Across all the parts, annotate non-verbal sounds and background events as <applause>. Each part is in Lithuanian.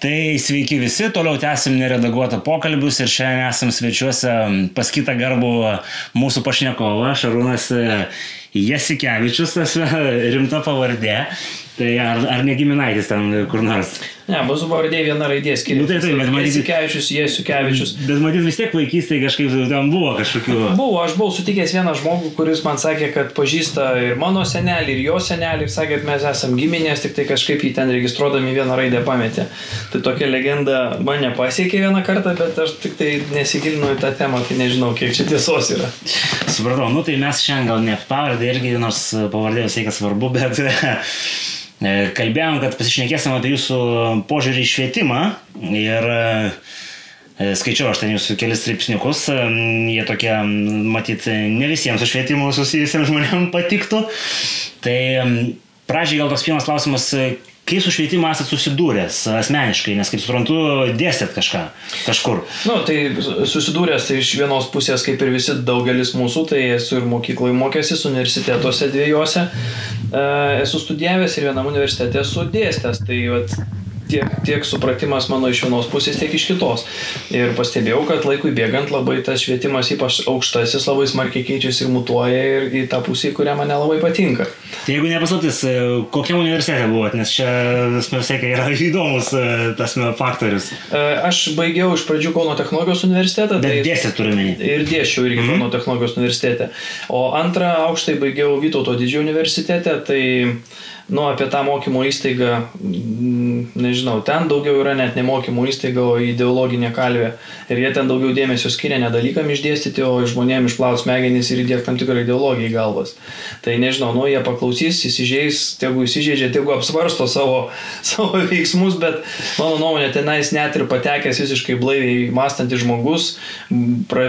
Tai sveiki visi, toliau tęsim neredaguotą pokalbius ir šiandien esam svečiuose pas kitą garbų mūsų pašnekovą, Šarūnas Jasikevičius, tas rimta pavardė. Tai ar, ar ne giminaitis ten kur nors? Ne, mūsų pavardė viena raidė skiriasi. Nu, tai taip, bet matyt- Jasikevičius, Jasukevičius. Bet matyt vis tiek vaikystėje kažkaip ten buvo kažkokių... Buvo, aš buvau sutikęs vieną žmogų, kuris man sakė, kad pažįsta ir mano senelį, ir jo senelį, ir sakė, kad mes esam giminės, tik tai kažkaip jį ten registruodami vieną raidę pametė. Tai tokia legenda mane pasiekė vieną kartą, bet aš tik tai nesigilinau į tą temą, tai nežinau, kiek čia tiesos yra. Supratau, nu tai mes šiandien gal ne pavardė irgi, nors pavardė visai kas svarbu, bet kalbėjom, kad pasišnekėsim apie jūsų požiūrį į švietimą ir e, skaičiau aš ten jūsų kelis straipsniukus, e, jie tokie, matyt, ne visiems su švietimu susijusiems <laughs> žmonėms patiktų. Tai pradžiai gal toks pirmas klausimas, e, kai su švietimu esate susidūręs asmeniškai, nes kaip suprantu, dėstėt kažką, kažkur. Na, nu, tai susidūręs tai iš vienos pusės, kaip ir visi daugelis mūsų, tai esu ir mokykloje mokęsis, universitetuose dviejose e, esu studijavęs ir vienam universitete esu dėstęs. Tai vat, tiek, tiek supratimas mano iš vienos pusės, tiek iš kitos. Ir pastebėjau, kad laikui bėgant labai tas švietimas, ypač aukštasis, labai smarkiai keičiasi ir mutuoja ir į tą pusę, kurią man nelabai patinka. Tai jeigu nepaslaptis, e, kokiam universitete buvot, nes čia sėkia yra <laughs> įdomus e, tas me, faktorius. E, Aš baigiau iš pradžių Kauno technologijos universitetą. Bet tai- dėstėt turime. Ir dėšiau irgi Mhm. Kauno technologijos universitete. O antrą aukštai baigiau Vytauto didžiojo universitete, tai, nu, apie tą mokymo įstaigą, mm, nežinau, ten daugiau yra net ne mokymo įstaiga, o ideologinė kalvė. Ir jie ten daugiau dėmesio skiria ne dalykam išdėstyti, o žmonėms išplaut smegenys ir įdėkti tam tikrą ideologiją į galvas. Tai nežinau, nu, jie paklausys, įsižeis, tegu įsižeidžia, tegu apsvarsto savo, <laughs> savo veiksmus, bet mano nuomonė tenais net ir patekęs visiškai blaiviai mąstantis žmogus,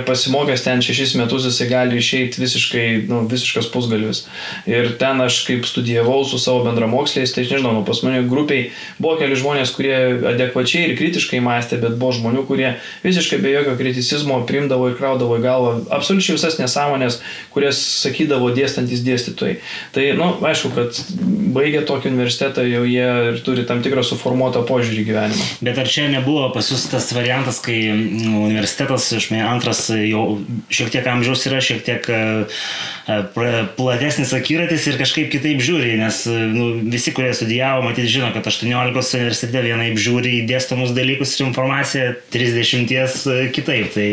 pasimokęs ten šešis metus, jisai gali išeiti visiškai, nu, visiškas pusgalvis. Ir ten aš kaip studijavau su savo bendramoksliais, tai aš nežinau, nu, pas mane grupiai buvo keli žmonės, kurie adekvačiai ir kritiškai mąstė, bet buvo žmonių, kurie visiškai be jokio kriticizmo primdavo ir kraudavo į galvą absoliučiai visas nesąmonės, kurias sakydavo dėstantis dėstytojai. Tai, na, nu, aišku, kad baigę tokį universitetą jau jie ir turi tam tikrą suformuotą požiūrį gyvenimą. Bet ar čia nebuvo pas jūs tas variantas, kai mm, universitetas, aš mė, antras jau šiek tiek amžiaus yra, šiek tiek e, e, platesnis akiratis ir kažkaip kitaip žiūri, nes nu, visi, kurie studijavo, matyt, žino, kad 18 universitete vienaip žiūri į dėstomus dalykus ir informaciją, 30 e, kitaip. Tai,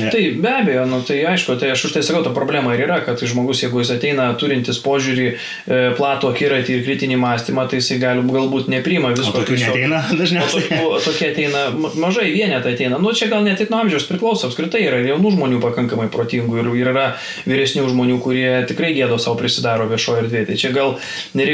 e, Tai be abejo, nu, tai aišku, tai aš už tai sakau, ta problema ir yra, kad žmogus, jeigu jis ateina turintis požiūrį, e, platų akiratį ir kritinį mąstymą, tai jisai gali, galbūt neprima o visko. tokių tiesiog. neteina <laughs> O dažniausiai. tokių, tokie ateina, ma- mažai vienetai ateina. Nu, čia gal net tik nuo amžiaus priklauso, apskritai yra ir jaunų žmonių pakankamai protingų ir, ir yra vyresnių žmonių, kurie tikrai gėdo savo prisidaro viešoje erdvėje. Tai čia gal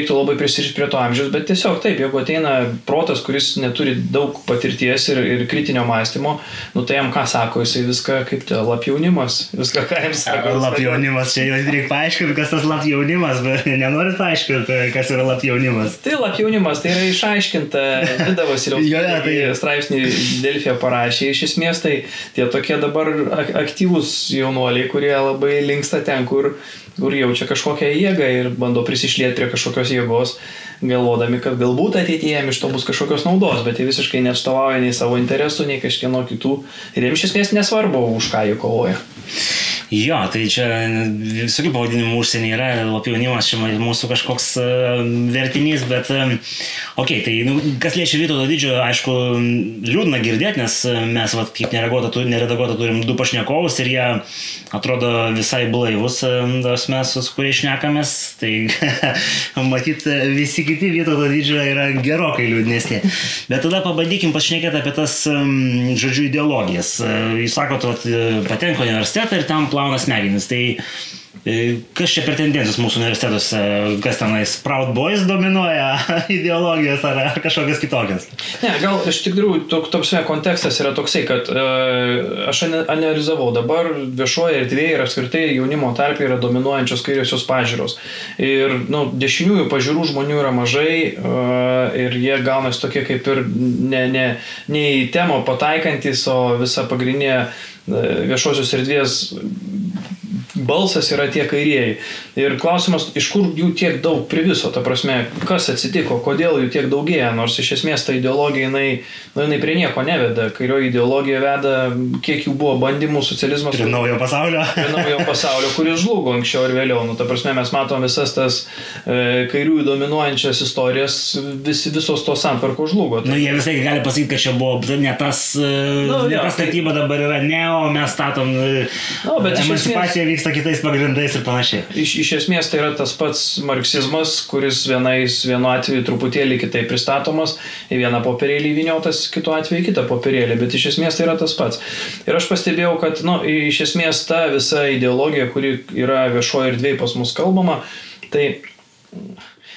nereiktų labai prisirišti prie to amžiaus, bet tiesiog taip, jeigu ateina protas, kuris neturi daug patirties ir, ir kritinio mąstymo, nu tai jam ką sako, jisai viską kaip te lapjaunimas, viską ką jam sako. Lapjaunimas, čia jau reikia paaiškinti, kas tas lapjaunimas, bet <laughs> nenorit paaiškinti, kas yra lapjaunimas. Tai lapjaunimas, tai yra išaiškinta, Vida Vasiliaus <laughs> Jo, tai- <laughs> straipsnį Delfija parašė, iš esmės tai tie tokie dabar ak- aktyvūs jaunuoliai, kurie labai linksta ten, kur, kur jaučia kažkokią jėgą ir bando prisišlieti prie kažkokios jėgos, galvodami, kad galbūt ateityje jiem iš to bus kažkokios naudos, bet jie visiškai neatstovauja nei savo interesų, nei kažkieno kitų ir jiems iš esmės nesvarbu, už ką jie kovoja. Jo, tai čia visokių pavadinimų užsienį yra, lapjaunimas čia mūsų kažkoks uh, vertinys, bet, um, okei, okay, tai nu, kas liečia Vytauto didžiojo, aišku, liūdna girdėti, nes e, mes, vat, kaip nereaguota, tu- neredaguota, turim du pašnekovus ir jie atrodo visai blaivus, um, tos mes, su kuriais šnekamės, tai <laughs> matyt, visi kiti Vytauto didžiojo yra gerokai liūdnesni. Bet tada pabandykim pašnekėti apie tas, žodžiu, ideologijas. Jūs sakot, vat, patenka universitetą ir tam plauna smegenis. Tai e, kas čia per tendencijos mūsų universitetuose, kas tenais Proud Boys dominuoja <laughs> ideologijos ar, ar kažkokios kitokios? Ne, gal iš tikrųjų tok, toks kontekstas yra toksai, kad e, aš analizavau dabar viešoje erdvėje ir apskritai jaunimo tarp yra dominuojančios kairiosios pažiūros. Ir nu, dešiniųjų pažiūrų žmonių yra mažai e, ir jie gaunasi tokie kaip ir ne, ne, ne į temą pataikantis, o visa pagrindinė viešosios erdvės balsas yra tie kairieji. Ir klausimas, iš kur jų tiek daug priviso, ta prasme, kas atsitiko, kodėl jų tiek daugėja, nors iš esmės ta ideologija, jinai, nu, jinai prie nieko neveda. Kairioji ideologija veda, kiek jų buvo bandymų socializmas. Prie naujo pasaulio. <laughs> Prie naujo pasaulio, kuris žlugo anksčiau ir vėliau. Nu, ta prasme, mes matom visas tas e, kairiųjų dominuojančias istorijas, vis, visos tos santvarkos žlugo. Tai... Nu, jie visai gali pasakyti, kad čia buvo ne tas, e, nu, ne jo, ta statyba tai... dabar yra ne, o mes statom. Nu, bet emancipacija esmės... vyksta kitais pagrindais ir panašiai. Iš, iš esmės tai yra tas pats marksizmas, kuris vienais, vienu atveju truputėlį kitaip pristatomas, į vieną popierėlį įviniotas, kitu atveju į kitą popierėlį, bet iš esmės tai yra tas pats. Ir aš pastebėjau, kad, nu, iš esmės ta visa ideologija, kuri yra viešoje erdvėje pas mus kalbama, tai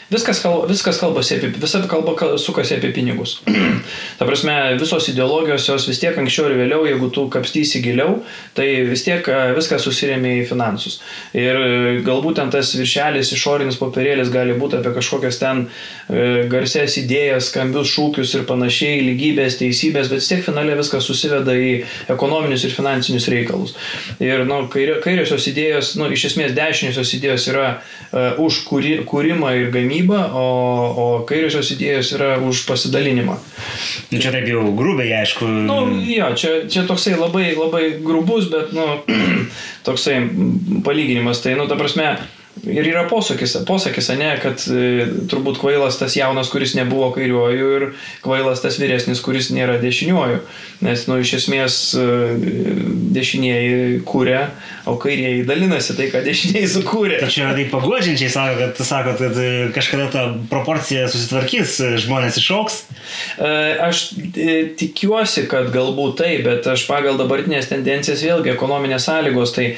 Viskas, kalba, viskas kalbasi apie, visa kalba sukasi apie pinigus. <clears throat> Ta prasme, visos ideologijos jos vis tiek anksčiau ir vėliau, jeigu tu kapstysi giliau, tai vis tiek viskas susiremia į finansus. Ir e, galbūt ten tas viršelis, išorinis popierėlis gali būti apie kažkokias ten e, garses idėjas, skambius šūkius ir panašiai, lygybės, teisybės, bet vis tiek finale viskas susiveda į ekonominius ir finansinius reikalus. Ir nu, kairiosios idėjos, nu, iš esmės dešiniosios idėjos yra uh, už kūri, kūrimą ir gamybą gamybą, o, o kairiosios idėjos yra už pasidalinimą. Nu, čia taip jau grubiai, aišku. Nu, jo, čia, čia toksai labai, labai grubus, bet, nu, <clears throat> toksai palyginimas. Tai, nu, ta prasme, Ir yra posakis, posakis, ne, kad e, turbūt kvailas tas jaunas, kuris nebuvo kairiuoju ir kvailas tas vyresnis, kuris nėra dešiniuoju. Nes, nu, iš esmės e, dešinieji kūrė, o kairieji dalinasi tai, ką dešinieji sukūrė. Tačiau tai pagodžiančiai sako, kad, sakot, kad e, kažkada ta proporcija susitvarkys, žmonės išauks. E, aš e, tikiuosi, kad galbūt tai, bet aš pagal dabartinės tendencijas vėlgi ekonominės sąlygos, tai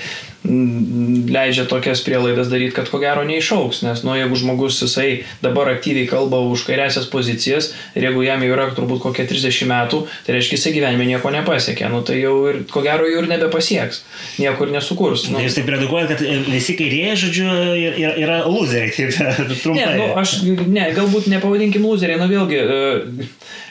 leidžia tokias prielaidas daryti, kad ko gero neišauks, nes, nu, jeigu žmogus jisai dabar aktyviai kalba už kairiasias pozicijas ir jeigu jam jau yra turbūt kokie 30 metų, tai reiškia, jisai gyvenime nieko nepasiekė, nu, tai jau ir ko gero jau ir nebepasieks, niekur nesukurs. Nu. Jūs taip redaguojate, kad e, visi kairieji, žodžiu, yra, yra loseriai, taip <laughs> trumpai. Ne, nu, aš, ne, galbūt nepavadinkim loseriai, nu vėlgi,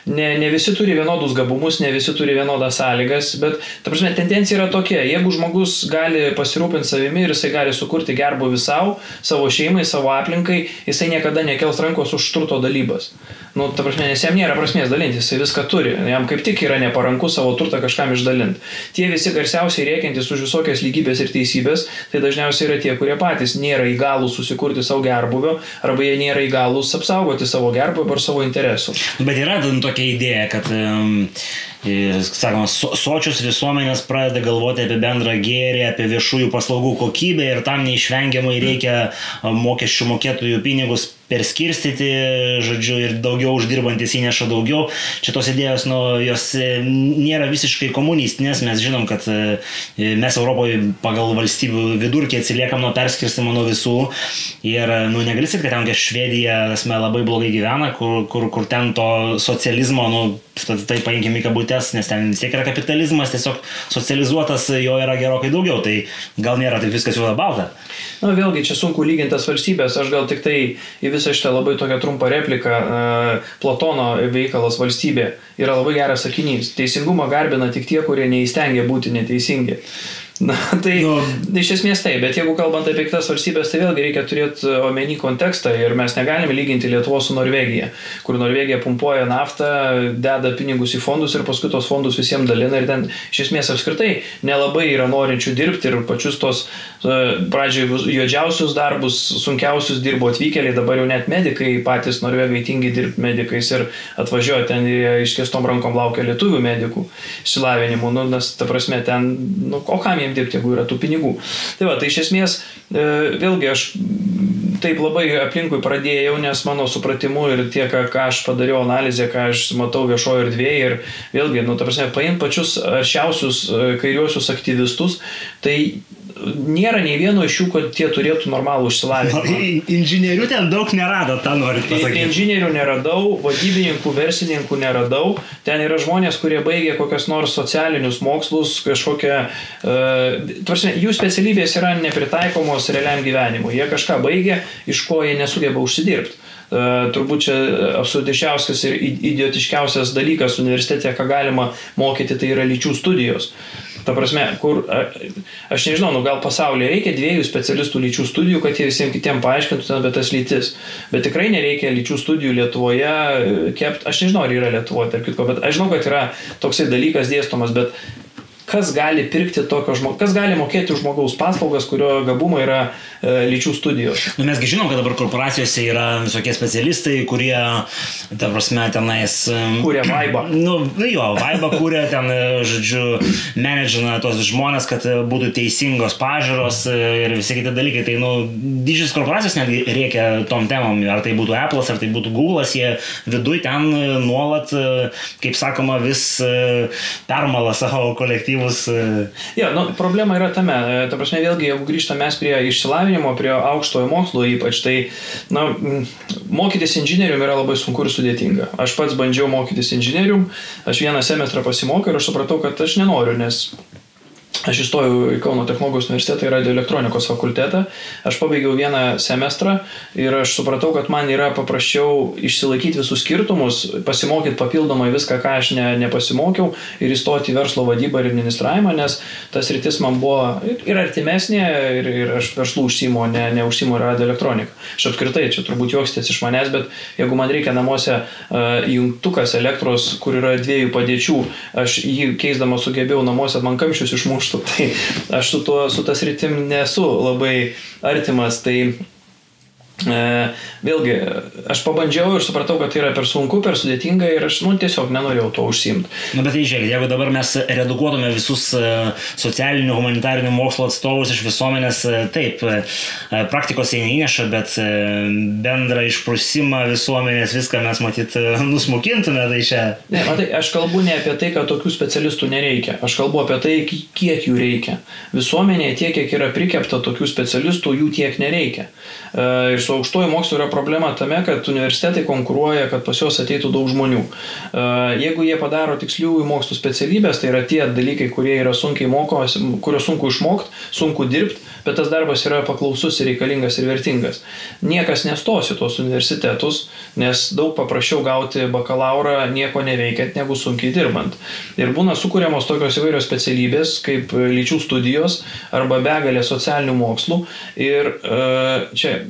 ne, ne visi turi vienodus gabumus, ne visi turi vienodas sąlygas, bet, ta prasme, tendencija yra tokia, jeigu žmogus gali pasirūpinti savimi ir jisai gali sukurti gerbuvį savo, savo šeimai, savo aplinkai, jisai niekada nekels rankos už turto dalybas. Nu, ta prasme, nes jam nėra prasmės dalinti, jisai viską turi, jam kaip tik yra neparanku savo turtą kažkam išdalinti. Tie visi garsiausiai rėkiantys už visokias lygybės ir teisybės, tai dažniausiai yra tie, kurie patys nėra įgalūs susikurti savo gerbuvio arba jie nėra įgalūs apsaugoti savo gerbuvio ar savo interesų. Bet yra tokia idėja, kad um, sakoma, so, sočios visuomenės pradeda galvoti apie bendrą gėrį, apie viešųjų paslaugų kokybę ir tam neišvengiamai reikia mokesčių mokėtojų pinigus perskirstyti, žodžiu, ir daugiau uždirbantis įneša daugiau. Čia tos idėjos, nu, jos e, nėra visiškai komunistinės, mes žinom, kad e, mes Europoje pagal valstybių vidurkį atsiliekam nuo perskirstimo nuo visų ir, nu, negali sakyti, kad ten Švedija, esame labai blogai gyvena, kur, kur, kur ten to socializmo, nu, tai paimkime į kabutės, nes ten vis tiek yra kapitalizmas, tiesiog socializuotas jo yra gerokai daugiau, tai gal nėra taip viskas juoda balta. Na, vėlgi, čia sunku lyginti tas valstybės, aš gal tik tai į visą šitą labai tokią trumpą repliką, e, Platono veikalas valstybė yra labai geras sakinys. Teisingumą garbina tik tie, kurie neįstengia būti neteisingi. Na, tai nu, iš esmės taip, bet jeigu kalbant apie kitas valstybės, tai vėlgi reikia turėti omeny kontekstą ir mes negalime lyginti Lietuvos su Norvegija, kur Norvegija pumpuoja naftą, deda pinigus į fondus ir paskui tos fondus visiems dalina ir ten iš esmės apskritai nelabai yra norinčių dirbti ir pačius tos e, pradžioj juodžiausius darbus, sunkiausius dirbo atvykėliai, dabar jau net medikai patys Norvegai tingi dirbti medikais ir atvažiuoja ten iškestom rankom laukia lietuvių medikų išsilavinimu, nu, nes ta prasme ten, nu, o kam jie jiem dirbti, jeigu yra tų pinigų. Tai va, tai iš esmės, e, vėlgi aš taip labai aplinkui pradėjau, nes mano supratimu ir tiek, ką aš padariau analizę, ką aš matau viešojo erdvėje ir vėlgi, nu, ta prasme, paim pačius aršiausius e, kairiuosius aktyvistus, tai nėra nei vieno iš jų, kad tie turėtų normalų išsilavinimą. <laughs> Inžinierių ten daug nerado, tą noriu pasakyti. Inžinierių neradau, vadybininkų, verslininkų neradau. Ten yra žmonės, kurie baigė kokias nors socialinius mokslus, kažkokią... Uh, tarsi, jų specialybės yra nepritaikomos realiam gyvenimui. Jie kažką baigė, iš ko jie nesugeba užsidirbti. Uh, turbūt čia absurdiškiausias ir idiotiškiausias dalykas universitete, ką galima mokyti, tai yra lyčių studijos. Ta prasme, kur, aš nežinau, nu gal pasaulyje reikia dviejų specialistų lyčių studijų, kad jie visiems kitiems paaiškintų apie tas lytis. Bet tikrai nereikia lyčių studijų Lietuvoje e, kept, aš nežinau, ar yra Lietuvoje, tarp kitko, bet aš žinau, kad yra toksai dalykas dėstomas, bet kas gali pirkti tokio žmogaus, kas gali mokėti už žmogaus paslaugas, kurio gabumai yra e, lyčių studijos. Nu, mesgi žinom, kad dabar korporacijose yra visokie specialistai, kurie, ta prasme, tenais... Kūrė vaibą. <clears throat> Nu, nu jo, vaibą kūrė ten, e, žodžiu, menedžina tos žmonės, kad e, būtų teisingos pažiūros e, ir visi kiti dalykai. Tai, nu, didžiosios korporacijos netgi reikia tom temom, ar tai būtų Apple'as, ar tai būtų Google'as, jie viduj ten nuolat, kaip sakoma, vis permala savo kolektyvą kolektyvus. E, jo, nu, problema yra tame. E, ta prasme, vėlgi, jeigu grįžtame mes prie išsilavinimo, prie aukštojo mokslo ypač, tai na, mokytis inžinierium yra labai sunku ir sudėtinga. Aš pats bandžiau mokytis inžinierium, aš vieną semestrą pasimokiau ir aš supratau, kad aš nenoriu, nes Aš įstojau į Kauno technologijos universitetą į radioelektronikos fakultetą, aš pabaigiau vieną semestrą ir aš supratau, kad man yra paprasčiau išsilaikyti visus skirtumus, pasimokyti papildomai viską, ką aš ne, nepasimokiau ir įstoti į verslo vadybą ir administravimą, nes tas rytis man buvo ir artimesnė ir, ir aš verslų užsimo, ne, ne užsimo radioelektroniką. Aš apskritai, čia turbūt juoksitės iš manęs, bet jeigu man reikia namuose uh, jungtukas elektros, kur yra dviejų padėčių, aš jį keisdamas sugebėjau namuose, man kamščius išmuštų mėgstu, <laughs> tai aš su, tuo, su tas rytim nesu labai artimas, tai vėlgi, aš pabandžiau ir supratau, kad tai yra per sunku, per sudėtinga ir aš nu, tiesiog nenorėjau to užsimti. Na, bet tai žiūrėk, jeigu dabar mes redukuotume visus e, socialinių, humanitarinių mokslo atstovus iš visuomenės, e, taip, praktikos jie neįneša, bet bendrą išprusimą visuomenės viską mes matyt <laughs> nusmukintume, tai čia. Ne, matai, aš kalbu ne apie tai, kad tokių specialistų nereikia, aš kalbu apie tai, kiek jų reikia. Visuomenėje tiek, kiek yra prikepta tokių specialistų, jų tiek nereikia. Ir su aukštoju mokslu yra problema tame, kad universitetai konkuruoja, kad pas juos ateitų daug žmonių. Jeigu jie padaro tiksliųjų mokslų specialybės, tai yra tie dalykai, kurie yra sunkiai mokomas, kuriuos sunku išmokti, sunku dirbti, bet tas darbas yra paklausus ir reikalingas ir vertingas. Niekas nestos į tos universitetus, nes daug paprasčiau gauti bakalaurą nieko neveikiant negu sunkiai dirbant. Ir būna sukūriamos tokios įvairios specialybės kaip lyčių studijos arba begalė socialinių mokslų. Ir čia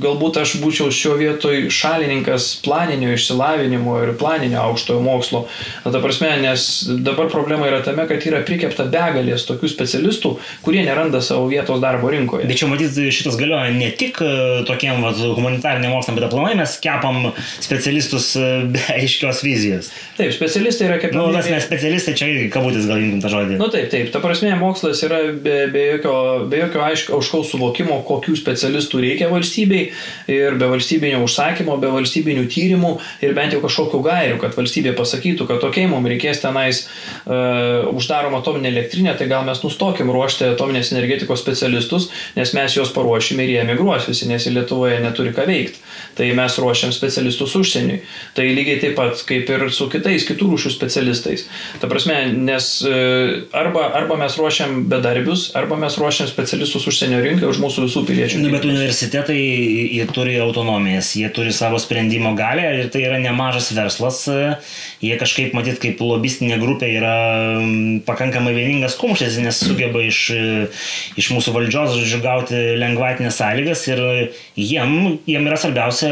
galbūt aš būčiau šio vietoj šalininkas planinio išsilavinimo ir planinio aukštojo mokslo. Na, ta prasme, nes dabar problema yra tame, kad yra prikepta begalės tokių specialistų, kurie neranda savo vietos darbo rinkoje. Bet čia matyt, šitas galioja ne tik e, tokiem vat, humanitariniam mokslam, bet aplamai mes kepam specialistus e, be <laughs> aiškios vizijos. Taip, specialistai yra kaip... Na, nu, tas mes specialistai čia irgi kabutės gal imkim tą žodį. Na nu, taip, taip, ta prasme, mokslas yra be, be jokio, be jokio aiškaus suvokimo, kokių specialistų reikia valstybei ir be valstybinio užsakymo, be valstybinių tyrimų ir bent jau kažkokių gairių, kad valstybė pasakytų, kad tokiai mums reikės tenais uh, uždaroma atominė elektrinė, tai gal mes nustokim ruošti atominės energetikos specialistus, nes mes juos paruošime ir jie emigruos visi, nes į Lietuvoje neturi ką veikti. Tai mes ruošiam specialistus užsieniui. Tai lygiai taip pat kaip ir su kitais kitų rūšių specialistais. Ta prasme, nes uh, arba, arba mes ruošiam bedarbius, arba mes ruošiam specialistus užsienio rinkai už mūsų visų piliečių. Na, bet universitetai jie turi autonomijas, jie turi savo sprendimo galę ir tai yra nemažas verslas. Jie kažkaip, matyt, kaip lobistinė grupė yra pakankamai vieningas kumštis, nes sugeba iš, iš mūsų valdžios, žodžiu, gauti lengvatinės sąlygas ir jiem, jiem yra svarbiausia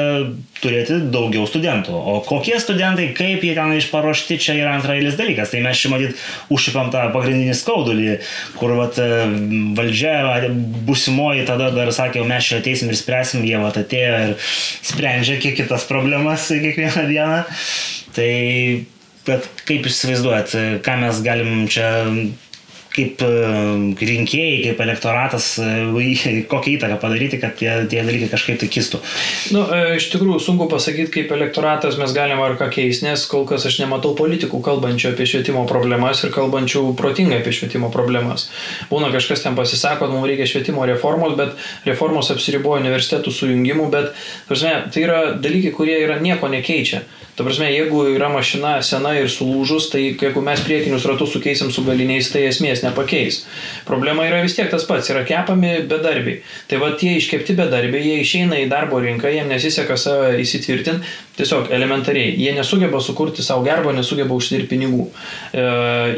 turėti daugiau studentų. O kokie studentai, kaip jie ten išparuošti, čia yra antrailis dalykas. Tai mes čia matyt užšipam tą pagrindinį skaudulį, kur vat, valdžia, busimoji tada dar sakė, mes čia ateisim ir spręsim, jie vat atėjo ir sprendžia kiek kitas problemas kiekvieną dieną. Tai, bet kaip jūs įsivaizduojat, ką mes galim čia kaip rinkėjai, kaip elektoratas, <laughs> kokią įtaką padaryti, kad tie, tie dalykai kažkaip tai kistų? Nu, e, iš tikrųjų, sunku pasakyti, kaip elektoratas mes galime ar ką keisti, nes kol kas aš nematau politikų kalbančių apie švietimo problemas ir kalbančių protingai apie švietimo problemas. Būna kažkas ten pasisako, mums reikia švietimo reformos, bet reformos apsiribojo universitetų sujungimu, bet prasme, tai yra dalykai, kurie yra nieko nekeičia. Ta prasme, jeigu yra mašina sena ir sulūžus, tai jeigu mes priekinius ratus sukeisim su galiniais, tai esmės nepakeis. Problema yra vis tiek tas pats, yra kepami bedarbiai. Tai va tie iškepti bedarbiai, jie išeina į darbo rinką, jiems nesiseka save įsitvirtinti, tiesiog elementariai, jie nesugeba sukurti savo gerbo, nesugeba užsidirbti pinigų. E,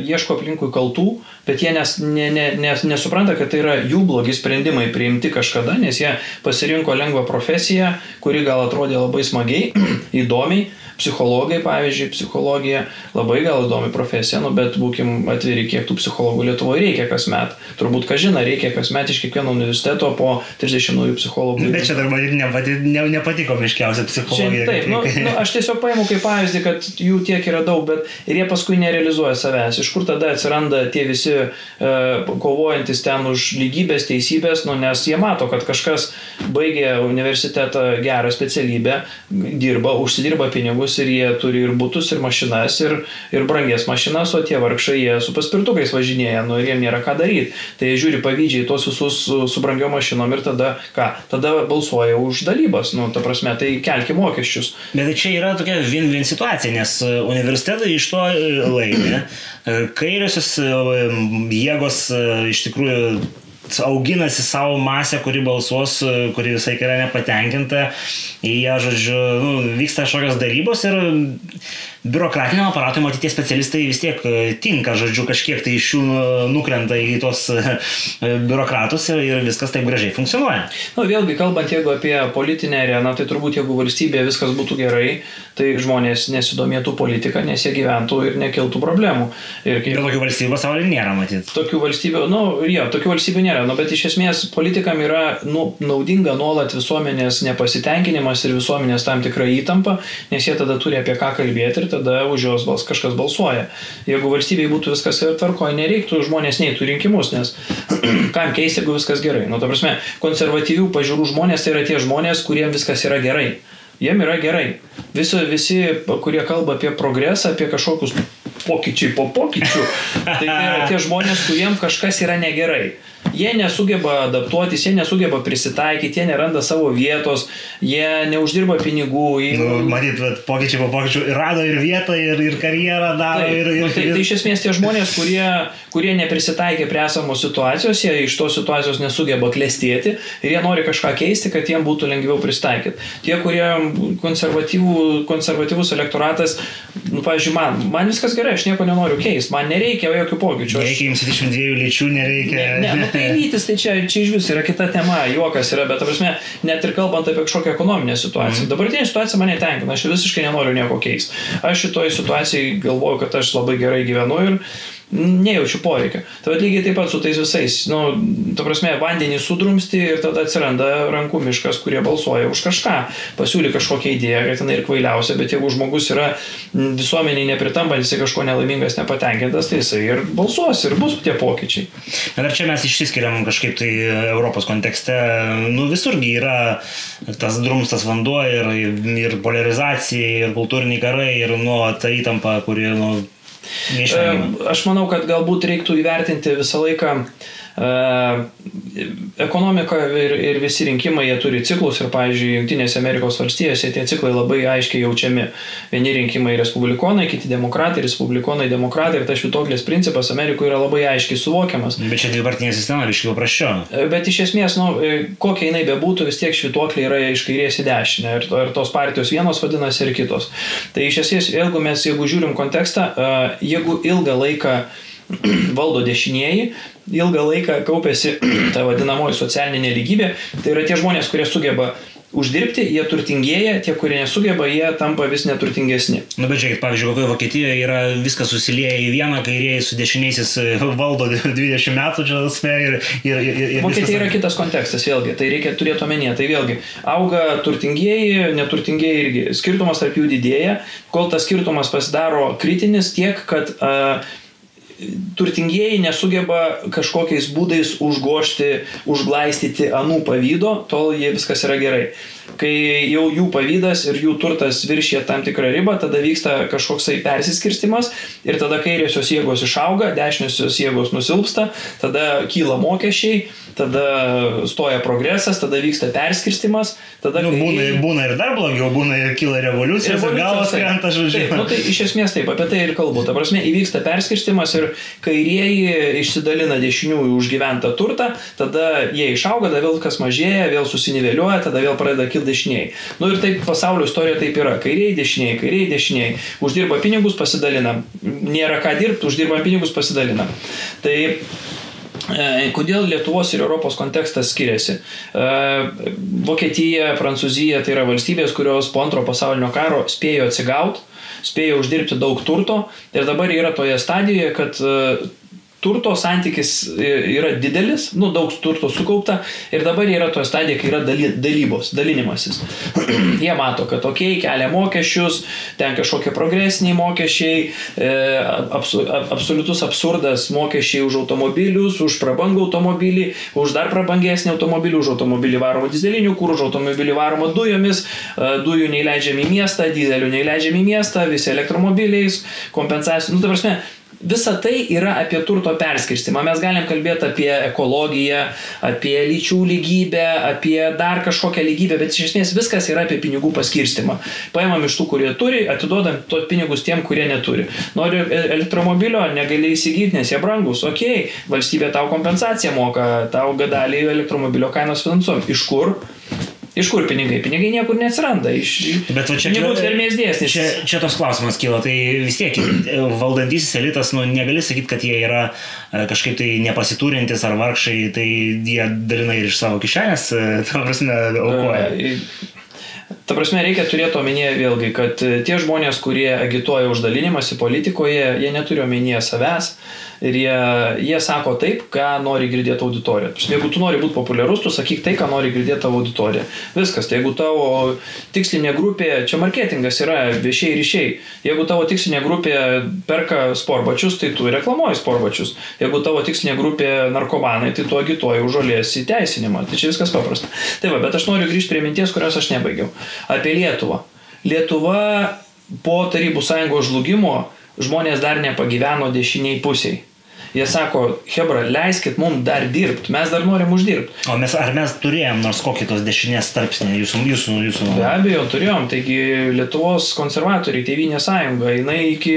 ieško aplinkui kaltų, bet jie nes, ne, ne, nes, nesupranta, kad tai yra jų blogi sprendimai priimti kažkada, nes jie pasirinko lengvą profesiją, kuri gal atrodė labai smagiai, <clears throat> įdomiai, psichologai, pavyzdžiui, psichologija labai gal įdomi profesija, nu, bet būkim atviri, kiek tų psichologų Lietuvoje reikia kasmet. Turbūt, ką žino, reikia kasmet iš kiekvieno universiteto po 30 naujų psichologų. Bet čia dar man nepati, ne, nepatiko miškiausia psichologija. Čia, taip, nu, <laughs> nu, aš tiesiog paimu kaip pavyzdį, kad jų tiek yra daug, bet ir jie paskui nerealizuoja savęs. Iš kur tada atsiranda tie visi uh, kovojantis ten už lygybės, teisybės, nu, nes jie mato, kad kažkas baigė universitetą gerą specialybę, dirba, užsidirba pinigus pinigus ir jie turi ir būtus, ir mašinas, ir, ir brangias mašinas, o tie vargšai jie su paspirtukais važinėja, nu ir jiem nėra ką daryti. Tai jie žiūri pavydžiai tuos visus su, su brangiom mašinom ir tada ką? Tada balsuoja už dalybas, nu, ta prasme, tai kelki mokesčius. Bet tai čia yra tokia vien-vien situacija, nes e, universitetai iš to e, laimė. E, kairiosios jėgos iš tikrųjų auginasi savo masę, kuri balsuos, kuri visai yra nepatenkinta. Jie, žodžiu, nu, vyksta kažkokios darybos ir biurokratiniam aparatui matyti tie specialistai vis tiek e, tinka, žodžiu, kažkiek tai iš jų nu, nukrenta į tos e, biurokratus ir, ir viskas taip gražiai funkcionuoja. Na, nu, vėlgi, kalbant jeigu apie politinę areną, tai turbūt jeigu valstybėje viskas būtų gerai, tai žmonės nesidomėtų politiką, nes jie gyventų ir nekiltų problemų. Ir kaip... tokių valstybių pasaulyje nėra, matyt. Tokių valstybių, nu, jo, tokių valstybių nėra, nu, bet iš esmės politikam yra nu, naudinga nuolat visuomenės nepasitenkinimas ir visuomenės tam tikra įtampa, nes jie tada turi apie ką kalbėti ir tada už juos bals, kažkas balsuoja. Jeigu valstybėje būtų viskas tvarkoje, nereiktų žmonės neįtų rinkimus, nes <clears throat> kam keisti, jeigu viskas gerai. Nu, ta prasme, konservatyvių pažiūrų žmonės tai yra tie žmonės, kuriems viskas yra gerai. Jiem yra gerai. Visi, visi, kurie kalba apie progresą, apie kažkokius pokyčiai po pokyčių, tai, tai yra tie žmonės, kuriems kažkas yra negerai. Jie nesugeba adaptuotis, jie nesugeba prisitaikyti, jie neranda savo vietos, jie neuždirba pinigų. Jie... Nu, matyt, pokyčiai po pokyčių rado ir vietą, ir, ir karjerą daro. Tai, ir, ir, nu, tai, tai iš esmės tie žmonės, kurie, kurie neprisitaikė prie esamos situacijos, jie iš tos situacijos nesugeba klestėti ir jie nori kažką keisti, kad jiems būtų lengviau pristaikyti. Tie, kurie konservatyvų, konservatyvus elektoratas, nu, pavyzdžiui, man, man viskas gerai, aš nieko nenoriu keisti, man nereikia jokių pokyčių. Aš... Nereikia jums 22 lyčių, nereikia. Ne, ne, nu, tai lytis, tai čia, čia iš vis yra kita tema, juokas yra, bet, prasme, net ir kalbant apie kažkokią ekonominę situaciją. Mm. Dabartinė situacija mane tenkina, aš visiškai nenoriu nieko keisti. Aš šitoje situacijoje galvoju, kad aš labai gerai gyvenu ir nejaučiu poreikio. Tai lygiai taip pat su tais visais, nu, ta prasme, vandenį sudrumsti ir tada atsiranda rankų miškas, kurie balsuoja už kažką, pasiūly kažkokią idėją, kad jinai ir kvailiausia, bet jeigu žmogus yra visuomeniai nepritampantis, kažko nelaimingas, nepatenkintas, tai jisai ir balsuos ir bus tie pokyčiai. Bet ar čia mes išsiskiriam kažkaip tai Europos kontekste, nu visurgi yra tas drumstas vanduo ir, ir polarizacija, ir kultūriniai karai, ir nu, ta įtampa, kuri nu, Aš manau, kad galbūt reiktų įvertinti visą laiką ekonomika ir, ir visi rinkimai, jie turi ciklus ir, pavyzdžiui, Junktinėse Amerikos valstijose tie ciklai labai aiškiai jaučiami. Vieni rinkimai respublikonai, kiti demokratai, respublikonai, demokratai ir tas švitoklės principas Amerikoje yra labai aiškiai suvokiamas. Bet čia dvipartinė sistema iškiau prašiau. Bet iš esmės, nu, kokia jinai bebūtų, vis tiek švitokliai yra iš kairės į dešinę ir, ir tos partijos vienos vadinasi ir kitos. Tai iš esmės, jeigu mes, jeigu žiūrim kontekstą, jeigu ilgą laiką <clears throat> valdo dešinieji, ilgą laiką kaupėsi <clears throat> ta vadinamoji socialinė neligybė, tai yra tie žmonės, kurie sugeba uždirbti, jie turtingėja, tie, kurie nesugeba, jie tampa vis neturtingesni. Na, bet žiūrėkit, pavyzdžiui, kokioje Vokietijoje yra viskas susilieja į vieną, kairieji su dešiniaisiais e, valdo 20 metų, čia tasme, ir, ir, ir, ir Vokietija yra kitas kontekstas, vėlgi, tai reikia turėti omenyje, tai vėlgi, auga turtingieji, neturtingieji irgi, skirtumas tarp jų didėja, kol tas skirtumas pasidaro kritinis tiek, kad uh, turtingieji nesugeba kažkokiais būdais užgošti, užglaistyti anų pavydo, tol jie viskas yra gerai. Kai jau jų pavydas ir jų turtas viršė tam tikrą ribą, tada vyksta kažkoksai persiskirstimas ir tada kairiosios jėgos išauga, dešiniosios jėgos nusilpsta, tada kyla mokesčiai tada stoja progresas, tada vyksta perskirstimas, tada... Nu, būna, būna ir dar blogiau, būna ir kyla revoliucijos, ir galvas krenta, žodžiu. Nu, tai iš esmės taip, apie tai ir kalbu. Ta prasme, įvyksta perskirstimas ir kairieji išsidalina dešiniųjų užgyventą turtą, tada jie išauga, tada vėl kas mažėja, vėl susiniveliuoja, tada vėl pradeda kilti dešiniai. Nu ir taip pasaulio istorija taip yra. Kairiai, dešiniai, kairiai, dešiniai. Uždirba pinigus, pasidalinam. Nėra ką dirbti, uždirba pinigus, pasidalinam. Tai kodėl Lietuvos ir Europos kontekstas skiriasi? E, Vokietija, Prancūzija tai yra valstybės, kurios po antro pasaulinio karo spėjo atsigauti, spėjo uždirbti daug turto ir dabar yra toje stadijoje, kad e, turto santykis yra didelis, nu, daug turto sukaupta ir dabar yra to stadija, kai yra daly, dalybos, dalinimasis. <clears throat> Jie mato, kad okei, okay, kelia mokesčius, ten kažkokie progresiniai mokesčiai, e, absu, absoliutus absurdas mokesčiai už automobilius, už prabangų automobilį, už dar prabangesnį automobilį, už automobilį varomą dizeliniu kūru, už automobilį varomą dujomis, e, dujų neįleidžiam į miestą, dizelių neįleidžiam į miestą, visi elektromobiliais, kompensacijų. Nu, ta prasme, Visa tai yra apie turto perskirstimą. Mes galim kalbėti apie ekologiją, apie lyčių lygybę, apie dar kažkokią lygybę, bet iš esmės viskas yra apie pinigų paskirstimą. Paimam iš tų, kurie turi, atiduodam tos pinigus tiem, kurie neturi. Nori e, elektromobilio, negali įsigyti, nes jie brangus. Ok, valstybė tau kompensaciją moka, tau dalį elektromobilio kainos finansuojam. Iš kur? Iš kur pinigai? Pinigai niekur neatsiranda. Iš, Bet va čia pinigų vermės dėsnis. Čia, čia tos klausimas kyla. Tai vis tiek <clears throat> valdantysis elitas, nu, negali sakyti, kad jie yra e, kažkaip tai nepasiturintis ar vargšai, tai jie dalina ir iš savo kišenės, e, ta prasme, aukoja. Ta prasme, reikia turėti omenyje vėlgi, kad tie žmonės, kurie agituoja už dalinimąsi politikoje, jie neturi omenyje savęs, uh, ir jie, jie sako taip, ką nori girdėti auditorija. Jeigu tu nori būti populiarus, tu sakyk tai, ką nori girdėti tavo auditorija. Viskas. Tai jeigu tavo tikslinė grupė, čia marketingas yra viešiai ryšiai. Jeigu tavo tikslinė grupė perka sportbačius, tai tu reklamuoji sportbačius. Jeigu tavo tikslinė grupė narkomanai, tai tu agituoji už žolės įteisinimą. Tai čia viskas paprasta. Tai va, bet aš noriu grįžti prie minties, kurios aš nebaigiau. Apie Lietuvą. Lietuva po Tarybų sąjungos žlugimo žmonės dar nepagyveno dešiniai pusiai. Jie sako, Hebra, leiskit mums dar dirbti, mes dar norim uždirbti. O mes, ar mes turėjom nors kokį tos dešinės tarpsnį jūsų, jūsų, jūsų? Be abejo, turėjom. Taigi Lietuvos konservatoriai, Tevinė sąjunga, jinai iki,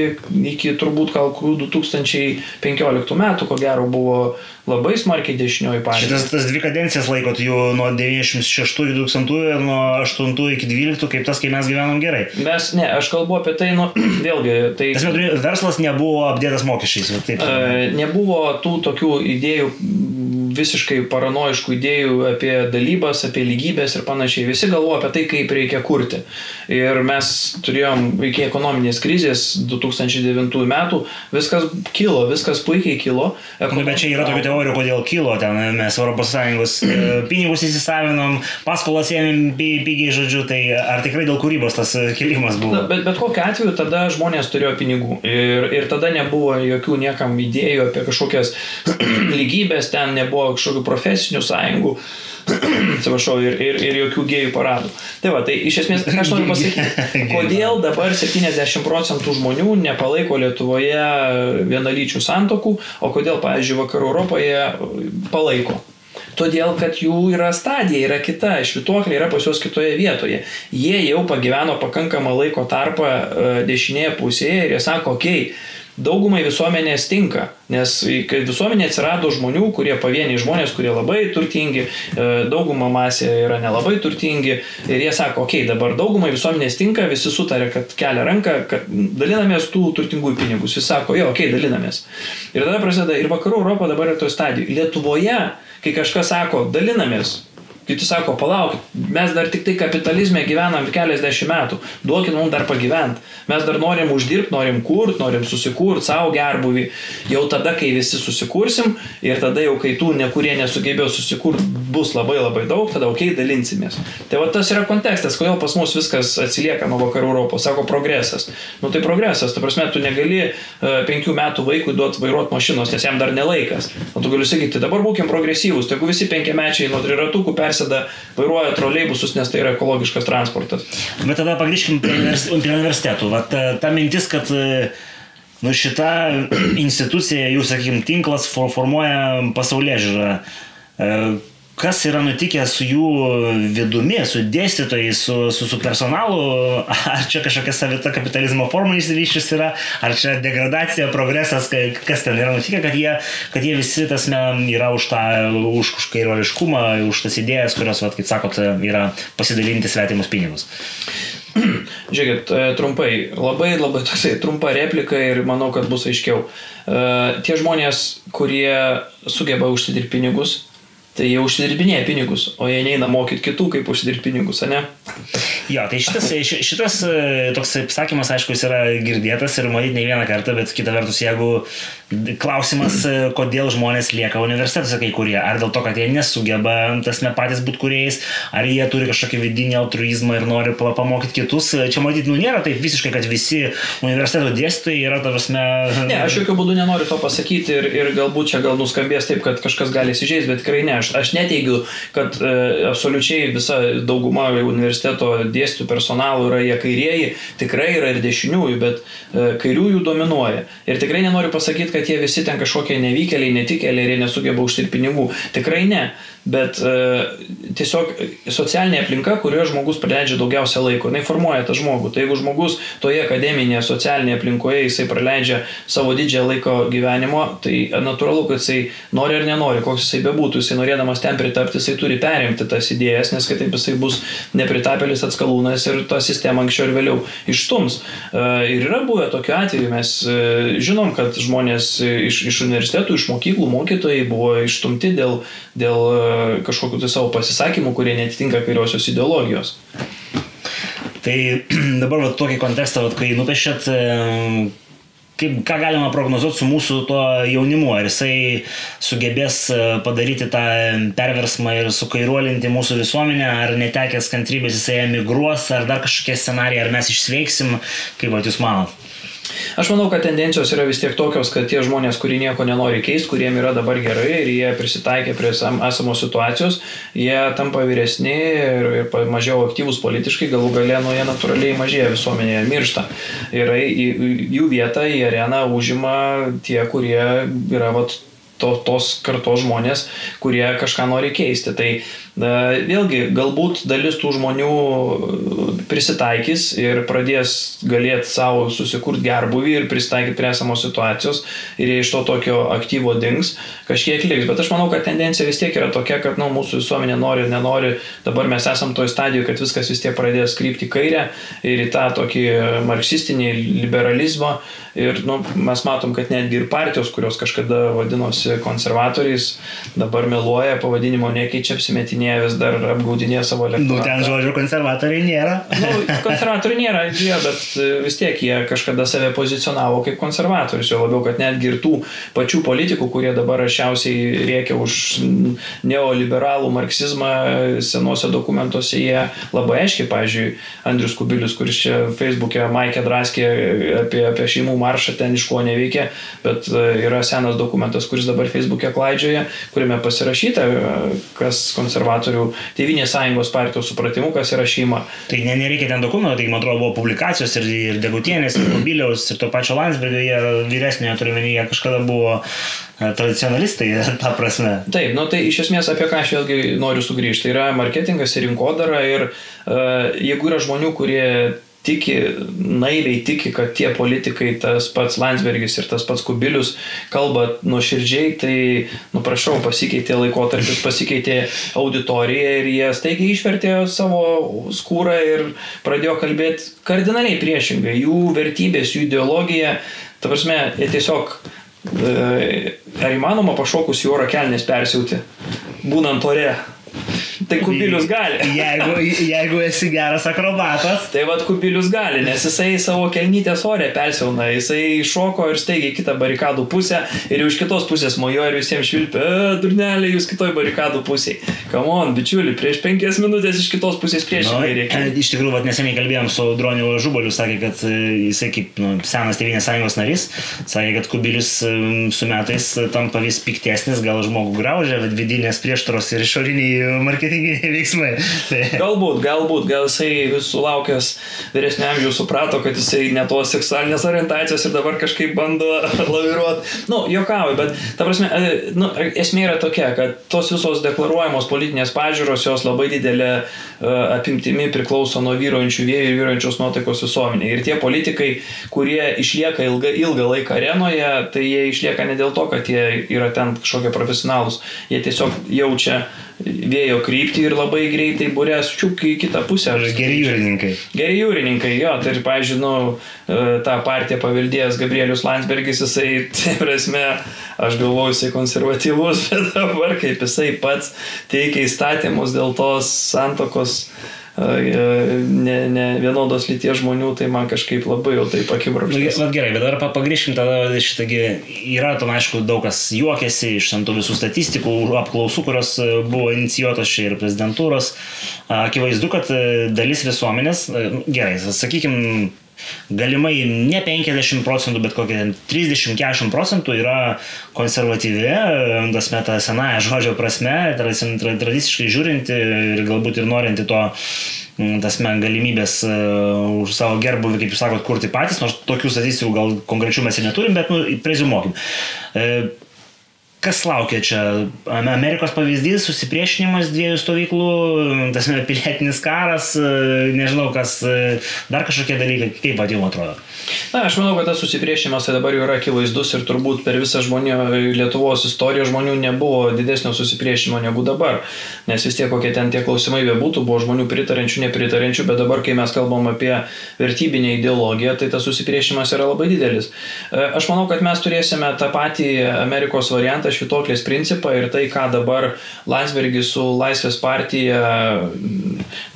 iki turbūt gal 2015 metų, ko gero, buvo labai smarkiai dešinioji partija. Šitas tas dvi kadencijas laikot jų nuo 96 iki 2000 ir nuo 8 iki 12, kaip tas, kai mes gyvenom gerai. Mes, ne, aš kalbu apie tai, nu, <clears throat> vėlgi, tai... Tas verslas nebuvo apdėtas mokesčiais, taip. E, nebuvo tų tokių idėjų visiškai paranoiškų idėjų apie dalybas, apie lygybės ir panašiai. Visi galvoja apie tai, kaip reikia kurti. Ir mes turėjom iki ekonominės krizės 2009 metų, viskas kilo, viskas puikiai kilo. Ekonomika... Nu, bet čia yra tokių teorijų, kodėl kilo ten, mes ES e, <clears throat> pinigus įsisavinom, paskolas ėmėm pigiai, žodžiu, tai ar tikrai dėl kūrybos tas e, kilimas buvo? Na, bet, bet kokiu atveju tada žmonės turėjo pinigų ir, ir tada nebuvo jokių niekam idėjų apie kažkokias <clears throat> lygybės, ten nebuvo nebuvo kažkokių profesinių sąjungų, <clears throat> atsiprašau, ir, ir, ir jokių gėjų paradų. Tai va, tai iš esmės, ką aš noriu pasakyti, <laughs> kodėl dabar 70 procentų žmonių nepalaiko Lietuvoje vienalyčių santokų, o kodėl, pavyzdžiui, vakarų Europoje palaiko. Todėl, kad jų yra stadija, yra kita, švituoklė yra pas juos kitoje vietoje. Jie jau pagyveno pakankamą laiko tarpą e, dešinėje pusėje ir jie sako, okei, okay, daugumai visuomenės tinka, nes kai visuomenė atsirado žmonių, kurie pavieniai žmonės, kurie labai turtingi, e, dauguma masė yra nelabai turtingi ir jie sako, okei, okay, dabar daugumai visuomenės tinka, visi sutarė, kad kelia ranką, kad dalinamės tų turtingųjų pinigus, visi sako, jo, okei, okay, dalinamės. Ir tada prasideda ir vakarų Europa dabar yra toje stadijoje. Lietuvoje, kai kažkas sako, dalinamės, Kiti sako, palaukit, mes dar tik tai kapitalizme gyvenam keliasdešimt metų, duokit mums dar pagyventi. Mes dar norim uždirbti, norim kurti, norim susikurti savo gerbuvį. Jau tada, kai visi susikursim ir tada jau kai tų, ne kurie nesugebėjo susikurti, bus labai labai daug, tada ok, dalinsimės. Tai va tas yra kontekstas, kodėl pas mus viskas atsilieka nuo vakarų Europos, sako progresas. Nu tai progresas, ta prasme, tu negali uh, penkių metų vaikui duoti vairuoti mašinos, nes jam dar nelaikas. O tu gali sakyti, dabar būkim progresyvūs, jeigu visi penkiamečiai nuo triratukų per persėda, vairuoja troleibusus, nes tai yra ekologiškas transportas. Bet tada pagrįžkim prie, universitetų. Vat, ta, ta mintis, kad nu, šita institucija, jų, sakykim, tinklas formuoja pasaulyje žiūrą. Kas yra nutikę su jų vidumi, su dėstytojais, su, su, su personalu, ar čia kažkokia savita kapitalizmo forma išsivyščius yra, ar čia degradacija, progresas, kas ten yra nutikę, kad jie, kad jie visi tasme yra už tą, už, už kairioliškumą, už tas idėjas, kurios, vat, kaip sakot, yra pasidalinti svetimus pinigus. <clears throat> Žiūrėkit, e, trumpai, labai labai toksai trumpa replika ir manau, kad bus aiškiau. E, tie žmonės, kurie sugeba užsidirbti pinigus, tai jie užsidirbinėja pinigus, o jie neina mokyti kitų, kaip užsidirbti pinigus, ne? Jo, tai šitas, šitas e, toks sakymas, aišku, jis yra girdėtas ir matyti ne vieną kartą, bet kita vertus, jeigu klausimas, e, kodėl žmonės lieka universitetuose kai kurie, ar dėl to, kad jie nesugeba, tasme patys būti kuriejais, ar jie turi kažkokį vidinį altruizmą ir nori pamokyti kitus, e, čia matyti, nu nėra taip visiškai, kad visi universiteto dėstytojai yra, tavasme. Ne, aš jokių būdų nenoriu to pasakyti ir, ir galbūt čia gal nuskambės taip, kad kažkas gali įsižeisti, bet tikrai ne. Aš, aš neteigiu, kad e, absoliučiai visa dauguma universiteto dėstytojų personalų yra jie kairieji, tikrai yra ir dešiniųjų, bet e, kairiųjų dominuoja. Ir tikrai nenoriu pasakyti, kad jie visi ten kažkokie nevykėliai, netikėliai ir jie nesugeba uždirbti pinigų. Tikrai ne bet e, tiesiog socialinė aplinka, kurioje žmogus praleidžia daugiausia laiko, jinai formuoja tą žmogų. Tai jeigu žmogus toje akademinėje, socialinėje aplinkoje jisai praleidžia savo didžiąją laiko gyvenimo, tai natūralu, kad jisai nori ar nenori, koks jisai bebūtų, jisai norėdamas ten pritapti, jisai turi perimti tas idėjas, nes kitaip jisai bus nepritapėlis atskalūnas ir tą sistemą anksčiau ir vėliau išstums. E, ir yra buvę tokiu atveju, mes e, žinom, kad žmonės iš, iš universitetų, iš mokyklų, mokytojai buvo išstumti dėl, dėl kažkokiu tai savo pasisakymu, kurie netitinka kairiosios ideologijos. Tai <clears throat> dabar va, tokį kontekstą, va, kai nupiešėt, kaip, ką galima prognozuoti su mūsų to jaunimu, ar jisai sugebės padaryti tą perversmą ir sukairuolinti mūsų visuomenę, ar netekęs kantrybės jisai emigruos, ar dar kažkokie scenarijai, ar mes išsveiksim, kaip va, jūs manot? Aš manau, kad tendencijos yra vis tiek tokios, kad tie žmonės, kurie nieko nenori keisti, kuriem yra dabar gerai ir jie prisitaikė prie esamos situacijos, jie tampa vyresni ir, ir mažiau aktyvus politiškai, galų galę nuo jie natūraliai mažėja visuomenėje, miršta. Ir jų vietą į areną užima tie, kurie yra vat, to, tos kartos žmonės, kurie kažką nori keisti. Tai Vėlgi, galbūt dalis tų žmonių prisitaikys ir pradės galėti savo susikurti gerbuvį ir prisitaikyti prie esamos situacijos ir jie iš to tokio aktyvo dings, kažkiek liks. Bet aš manau, kad tendencija vis tiek yra tokia, kad nu, mūsų visuomenė nori, nenori, dabar mes esam toj stadijoje, kad viskas vis tiek pradės krypti kairę ir į tą tokį marksistinį liberalizmą. Ir nu, mes matom, kad netgi ir partijos, kurios kažkada vadinosi konservatoriais, dabar meluoja, pavadinimo nekeičia, apsimetinė apgaudinėja vis dar apgaudinėja savo elektoratą. Nu, ten žodžiu konservatoriai nėra. nu, konservatoriai nėra, jie, bet e, vis tiek jie kažkada save pozicionavo kaip konservatorius, jo labiau, kad netgi ir tų pačių politikų, kurie dabar rašiausiai rėkia už neoliberalų marksizmą senuose dokumentuose, jie labai aiškiai, pavyzdžiui, Andrius Kubilius, kuris čia Facebook'e Maikė draskė apie, apie šeimų maršą, ten iš ko neveikia, bet e, yra senas dokumentas, kuris dabar Facebook'e klaidžioja, kuriame pasirašyta, kas konservatorius konservatorių Tevinės sąjungos partijos supratimu, kas yra šeima. Tai ne, nereikia ten dokumento, tai man atrodo buvo publikacijos ir, ir Degutienės, ir Mobiliaus, ir to pačio Landsbergio, jie vyresniojo turiuomenyje kažkada buvo e, tradicionalistai, <laughs> ta prasme. Taip, nu tai iš esmės apie ką aš vėlgi noriu sugrįžti. Tai yra marketingas ir rinkodara ir uh, jeigu yra žmonių, kurie tiki, naiviai tiki, kad tie politikai, tas pats Landsbergis ir tas pats Kubilius kalba nuoširdžiai, tai, nu prašau, pasikeitė laikotarpis, pasikeitė auditorija ir jie staigiai išvertė savo skūrą ir pradėjo kalbėti kardinaliai priešingai. Jų vertybės, jų ideologija, ta prasme, jie tiesiog e, ar įmanoma pašokus į oro kelnes persiūti, būnant ore. Tai kubilius gali. <laughs> Jeigu, jeigu esi geras akrobatas. Tai vad kubilius gali, nes jisai savo kelnytės orė persiauna, jisai šoko ir staigiai kitą barikadų pusę ir iš kitos pusės mojo ir visiems švilpia, e, durnelė, jūs kitoj barikadų pusėje. Kamon, bičiuli, prieš penkias minutės iš kitos pusės priešingai no, reikia. Iš tikrųjų, vat, neseniai kalbėjom su Droniu Žubaliu, sakė, kad e, jisai kaip nu, senas Tevinės sąjungos narys, sakė, kad kubilius e, su metais tampa vis piktesnis, gal žmogų graužia, bet vidinės prieštaros ir išoriniai marketingai marketinginiai <laughs> veiksmai. Tai. Galbūt, galbūt, gal jisai sulaukęs vyresnio amžiaus suprato, kad jisai ne tos seksualinės orientacijos ir dabar kažkaip bando <laughs> laviruoti. Nu, jokauju, bet ta prasme, e, nu, esmė yra tokia, kad tos visos deklaruojamos politinės pažiūros jos labai didelė uh, apimtimi priklauso nuo vyruojančių vėjų ir vyruojančios nuotaikos visuomenėje. Ir tie politikai, kurie išlieka ilgą, ilgą laiką arenoje, tai jie išlieka ne dėl to, kad jie yra ten kažkokie profesionalus, jie tiesiog jaučia vėjo kryptį ir labai greitai burės čiuk į kitą pusę. Geri jūrininkai. Geri jūrininkai, jo, tai pavyzdžiui, nu, e, tą partiją paveldėjęs Gabrielius Landsbergis, jisai, <laughs> tai prasme, aš galvoju, jisai konservatyvus, <laughs> bet dabar kaip jisai pats teikia įstatymus dėl tos santokos ne, ne vienodos lyties žmonių, tai man kažkaip labai jau taip akibrokštas. Bet gerai, bet dar pagrįžkim tada šitągi, yra tam aišku daug kas juokiasi iš tų visų statistikų, apklausų, kurios e, buvo inicijuotos čia ir prezidentūros. Akivaizdu, kad e, dalis visuomenės, e, gerai, sakykime, galimai ne 50 procentų, bet kokie 30-40 procentų yra konservatyvi, tas meta senąją žodžio prasme, tradiciškai žiūrinti ir galbūt ir norinti to tasme galimybės uh, už savo gerbuvį, kaip jūs sakot, kurti patys, nors tokių statistikų gal konkrečių mes ir neturim, bet nu, prezumuokim. Kas laukia čia? Amerikos pavyzdys, susipriešinimas dviejų stovyklų, tas pilietinis karas, nežinau, kas dar kažkokie dalykai, kaip pat jums atrodo? Na, aš manau, kad tas susipriešinimas tai dabar jau yra akivaizdus ir turbūt per visą žmonių, Lietuvos istoriją žmonių nebuvo didesnio susipriešinimo negu dabar. Nes vis tiek kokie ten tie klausimai bebūtų, buvo žmonių pritarančių, nepritarančių, bet dabar, kai mes kalbam apie vertybinę ideologiją, tai tas susipriešinimas yra labai didelis. E, aš manau, kad mes turėsime tą patį Amerikos variantą, švitoklės principą ir tai, ką dabar Landsbergis su Laisvės partija,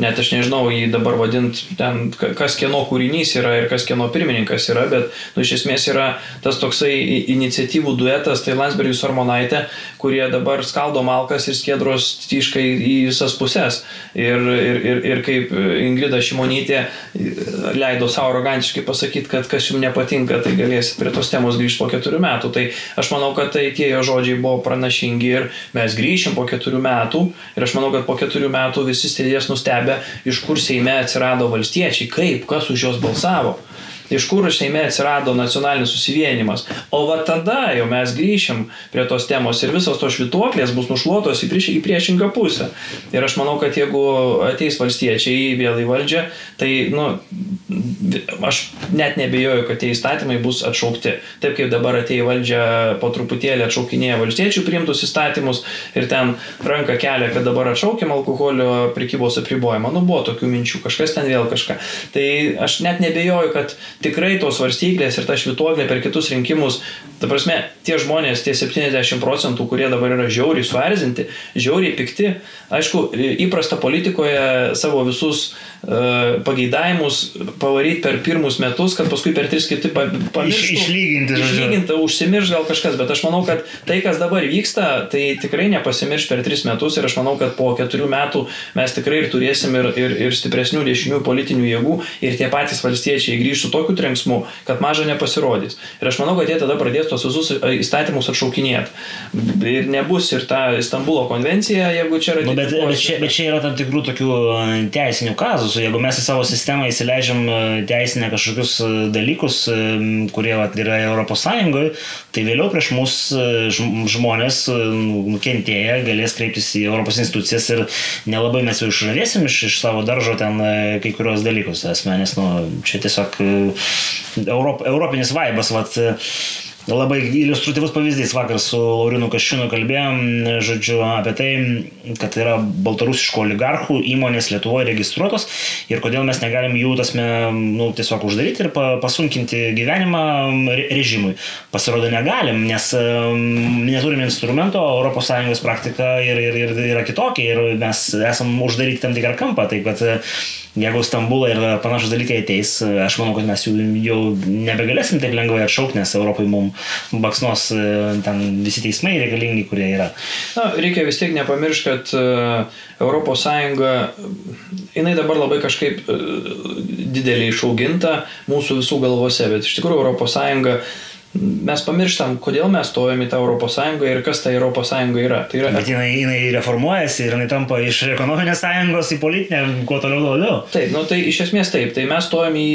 net aš nežinau, jį dabar vadint ten, kas kieno kūrinys yra ir kas kieno pirmininkas yra, bet nu, iš esmės yra tas toksai iniciatyvų duetas, tai Landsbergis Ormonaitė, kurie dabar skaldo malkas ir skėdros tiškai į visas puses. Ir, ir, ir, ir kaip Ingrida Šimonytė leido savo arogantiškai pasakyti, kad kas jums nepatinka, tai galėsit prie tos temos grįžti po keturių metų. Tai aš manau, kad tai tie jo žodžiai buvo pranašingi ir mes grįšim po keturių metų ir aš manau, kad po keturių metų visi stėdės nustebę, iš kur Seime atsirado valstiečiai, kaip, kas už juos balsavo iš kur Seime atsirado nacionalinis susivienimas. O va tada jau mes grįšim prie tos temos ir visos tos švituoklės bus nušluotos į, prieš, į priešingą pusę. Ir aš manau, kad jeigu ateis valstiečiai vėl į valdžią, tai, nu, aš net nebejoju, kad tie įstatymai bus atšaukti. Taip kaip dabar atėjo į valdžią po truputėlį atšaukinėja valstiečių priimtus įstatymus ir ten ranką kelia, kad dabar atšaukiam alkoholio prekybos apribojimą. Nu, buvo tokių minčių, kažkas ten vėl kažką. Tai aš net nebejoju, kad tikrai tos svarstyklės ir ta švituoklė per kitus rinkimus, ta prasme, tie žmonės, tie 70 procentų, kurie dabar yra žiauriai suerzinti, žiauriai pikti, aišku, įprasta politikoje savo visus pageidavimus pavaryti per pirmus metus, kad paskui per tris kiti pamirštų. Iš, išlyginti, išlyginti, užsimirš gal kažkas, bet aš manau, kad tai, kas dabar vyksta, tai tikrai nepasimirš per tris metus ir aš manau, kad po keturių metų mes tikrai ir turėsim ir, ir, ir stipresnių dešinių politinių jėgų ir tie patys valstiečiai grįž su tokiu trenksmu, kad maža nepasirodys. Ir aš manau, kad jie tada pradės tos visus e, įstatymus atšaukinėti. Ir nebus ir ta Stambulo konvencija, jeigu čia yra... Nu, bet, bet, čia, bet čia yra tam tikrų tokių e, teisinių kazusų. Jeigu mes į savo sistemą įsileidžiam e, teisinę kažkokius dalykus, kurie vat, yra Europos Sąjungoje, tai vėliau prieš mus žmonės nukentėję galės kreiptis į Europos institucijas ir nelabai mes jau išžavėsim iš, iš savo daržo ten kai kurios dalykus. Asmenės, nu, čia tiesiog Europ, europinis vaibas, vat, labai iliustratyvus pavyzdys. Vakar su Laurinu Kašinu kalbėjom, žodžiu, apie tai, kad yra baltarusiškų oligarchų įmonės Lietuvoje registruotos ir kodėl mes negalim jų, tasme, nu, tiesiog uždaryti ir pasunkinti gyvenimą režimui. Pasirodo, negalim, nes neturim instrumento, ES praktika ir, ir, ir yra kitokia ir mes esam uždaryti tam tikrą kampą. Taip, kad jeigu Stambulą ir panašus dalykai ateis, aš manau, kad mes jų jau nebegalėsim taip lengvai atšaukti, nes Europai mums baksnos e, ten visi teismai reikalingi, kurie yra. Na, reikia vis tiek nepamiršti, kad ES, jinai dabar labai kažkaip e, didelį išauginta mūsų visų galvose, bet iš tikrųjų ES mes pamirštam, kodėl mes stojame į tą Europos Sąjungą ir kas ta Europos Sąjunga yra. Tai yra Bet jinai, jinai reformuojasi ir jinai tampa iš ekonominės sąjungos į politinę, kuo toliau labiau. Taip, nu tai iš esmės taip. Tai mes stojom į,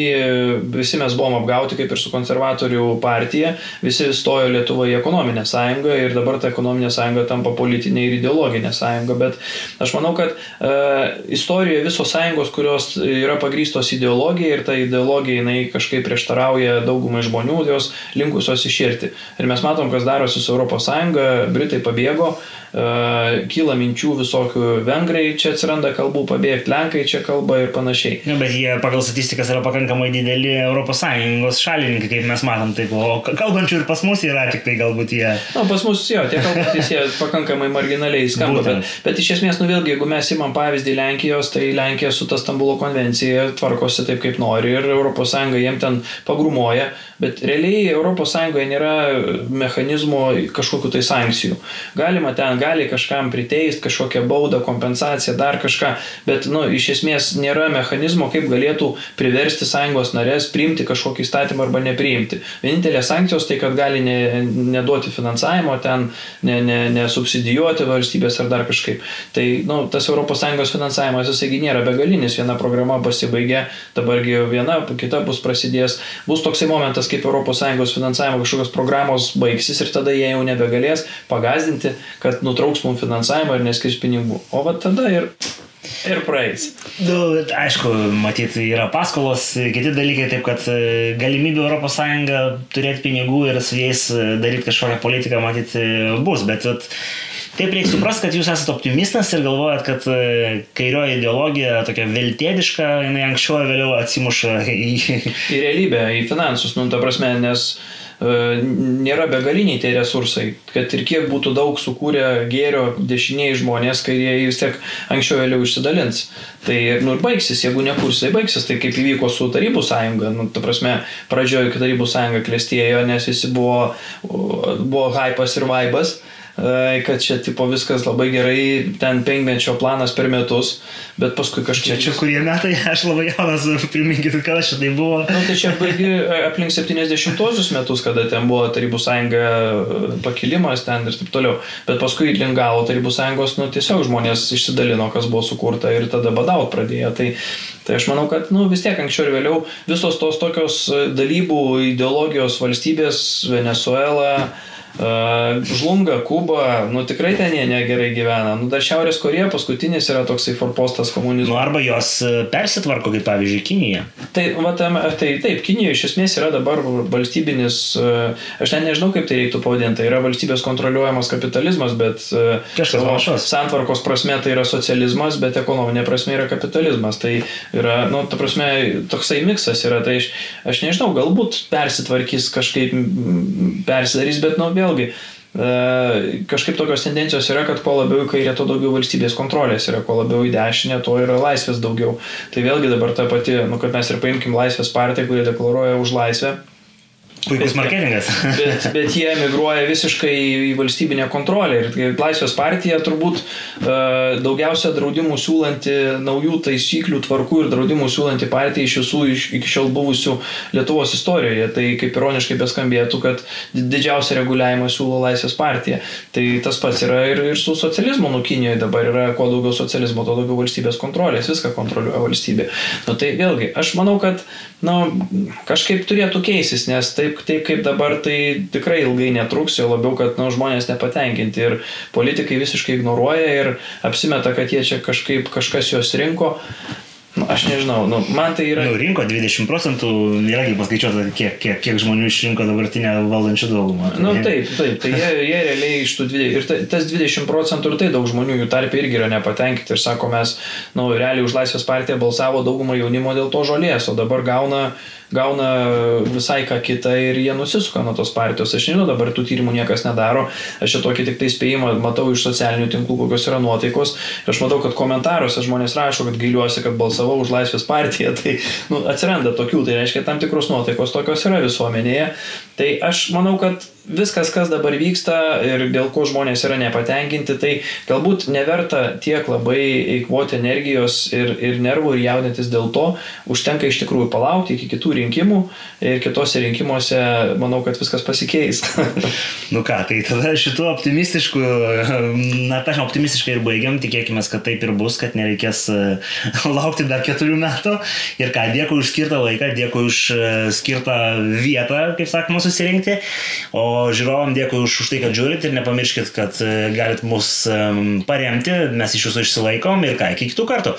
visi mes buvom apgauti kaip ir su konservatorių partija, visi stojo Lietuva į ekonominę sąjungą ir dabar ta ekonominė sąjunga tampa politinė ir ideologinė sąjunga. Bet aš manau, kad uh, istorijoje visos sąjungos, kurios yra pagrystos ideologija ir ta ideologija jinai kažkaip prieštarauja daugumai žmonių, jos linkusios iširti. Ir mes matom, kas darosi su ES, Britai pabėgo, uh, kyla minčių visokių, vengrai čia atsiranda kalbų pabėgti, lenkai čia kalba ir panašiai. Ja, bet jie pagal statistikas yra pakankamai dideli ES šalininkai, kaip mes matom, taip, o kalbančių ir pas mus yra tik tai galbūt jie. Na, pas mus jo, tie kalbantys jie <laughs> pakankamai marginaliai skamba, bet, bet iš esmės, nu vėlgi, jeigu mes imam pavyzdį Lenkijos, tai Lenkija su ta Stambulo konvencija tvarkosi taip, kaip nori ir ES jiem ten pagrumoja, bet realiai ES nėra mechanizmo kažkokiu tai sankcijų. Galima ten, gali kažkam priteisti kažkokią baudą, kompensaciją, dar kažką, bet, nu, iš esmės nėra mechanizmo, kaip galėtų priversti sąjungos narės priimti kažkokį įstatymą arba nepriimti. Vienintelės sankcijos tai, kad gali ne, neduoti finansavimo ten, nesubsidijuoti ne, ne valstybės ar dar kažkaip. Tai, nu, tas ES finansavimas jisai nėra begalinis, viena programa pasibaigė, dabargi viena, kita bus prasidės, bus toksai momentas, kaip ES finansavimo kažkokios programos baigsis ir tada jie jau nebegalės pagazdinti, kad nutrauks mums finansavimą ir neskirs pinigų. O va tada ir Ir praeis. Nu, aišku, matyti, yra paskolos, kiti dalykai, taip kad e, galimybė ES turėti pinigų ir su jais e, daryti kažkokią politiką, matyti, bus. Bet vat, taip reikia suprasti, kad jūs esate optimistas ir galvojat, kad e, kairioji ideologija, tokia viltėdiška, jinai anksčiau ar vėliau atsimuša į... Į realybę, į finansus, nu, ta prasme, nes uh, E, nėra begaliniai tie resursai, kad ir kiek būtų daug sukūrę gėrio dešiniai žmonės, kai jie vis tiek anksčiau vėliau išsidalins. Tai nu, ir baigsis, jeigu nekurs, tai baigsis, tai kaip įvyko su Tarybų sąjunga. Nu, ta prasme, pradžioje, Tarybų sąjunga klestėjo, nes visi buvo, buvo hypas ir vaibas kad čia tipo viskas labai gerai, ten penkmečio planas per metus, bet paskui kažkiek... Čia, čia kurie metai, <laughs> aš labai jaunas, priminkit, kada šitai buvo. Na, nu, tai čia baigi aplink 70-osius metus, kada ten buvo Tarybų sąjunga pakilimas ten ir taip toliau, bet paskui link galo Tarybų sąjungos, nu, tiesiog žmonės išsidalino, kas buvo sukurta ir tada badaut pradėjo. Tai, tai aš manau, kad nu, vis tiek anksčiau ir vėliau visos tos tokios dalybų ideologijos valstybės, Venezuela, Uh, žlunga Kuba, nu tikrai ten jie negerai gyvena. Nu dar Šiaurės Korėja paskutinis yra toksai forpostas komunizmo. Nu, arba jos e, persitvarko, kaip pavyzdžiui, Kinija. Tai, va, tam, tai taip, Kinijoje iš esmės yra dabar valstybinis, uh, aš net nežinau kaip tai reiktų pavadinti, tai yra valstybės kontroliuojamas kapitalizmas, bet uh, kažkas santvarkos prasme tai yra socializmas, bet ekonominė prasme yra kapitalizmas. Tai yra, nu, ta prasme, toksai miksas yra. Tai aš, aš nežinau, galbūt persitvarkys kažkaip, persidarys, bet, nu, vėlgi, e, kažkaip tokios tendencijos yra, kad kuo labiau į kairę, tuo daugiau valstybės kontrolės yra, kuo labiau į dešinę, tuo yra laisvės daugiau. Tai vėlgi dabar ta pati, nu, kad mes ir paimkim laisvės partiją, kurie deklaruoja už laisvę Puikus marketingas. bet, <laughs> bet jie emigruoja visiškai į valstybinę kontrolę. Ir Laisvės partija turbūt uh, daugiausia draudimų siūlanti, naujų taisyklių, tvarkų ir draudimų siūlanti partija iš visų iš, iki šiol buvusių Lietuvos istorijoje. Tai kaip ironiškai beskambėtų, kad didžiausią reguliavimą siūlo Laisvės partija. Tai tas pats yra ir, ir su socializmu. Nu, Kinijoje dabar yra kuo daugiau socializmo, tuo daugiau valstybės kontrolės. Viską kontroliuoja valstybė. Nu, tai vėlgi, aš manau, kad nu, kažkaip turėtų keisis, nes taip, taip kaip dabar tai tikrai ilgai netruks, jo labiau, kad nu, žmonės nepatenkinti ir politikai visiškai ignoruoja ir apsimeta, kad jie čia kažkaip kažkas juos rinko. Nu, aš nežinau, nu, man tai yra... Nu, rinko 20 procentų, kaip paskaičiuota, kiek, kiek, kiek žmonių išrinko dabartinę valdančią daugumą. Tai... Nu, taip, taip, tai jie, jie realiai iš tų 20, ir ta, tas 20 procentų ir tai daug žmonių jų tarp irgi yra nepatenkinti ir sako, mes, nu, realiai už Laisvės partiją balsavo daugumą jaunimo dėl to žolės, o dabar gauna gauna visai ką kitą ir jie nusisuka nuo tos partijos. Aš nežinau, dabar tų tyrimų niekas nedaro. Aš čia tokį tik tai spėjimą matau iš socialinių tinklų, kokios yra nuotaikos. Ir aš matau, kad komentaruose žmonės rašo, kad gailiuosi, kad balsavau už Laisvės partiją. <laughs> Tai nu, atsiranda tokių, tai reiškia tam tikros nuotaikos tokios yra visuomenėje. Tai aš manau, kad viskas, kas dabar vyksta ir dėl ko žmonės yra nepatenkinti, tai galbūt neverta tiek labai eikvoti energijos ir, ir nervų ir jaudintis dėl to, užtenka iš tikrųjų palaukti iki kitų rinkimų ir kitose rinkimuose manau, kad viskas pasikeis. <laughs> nu ką, tai tada šituo optimistišku, na, aš optimistiškai ir baigiam, tikėkime, kad taip ir bus, kad nereikės e, <laughs> laukti dar keturių metų. Ir ką, dėkui už skirtą laiką, dėkui už e, skirtą vietą, kaip sakoma, susirinkti. O žiūrovam dėkui už, už tai, kad žiūrit ir nepamirškit, kad e, galit mus paremti, mes iš jūsų išsilaikom ir ką, iki kitų kartų.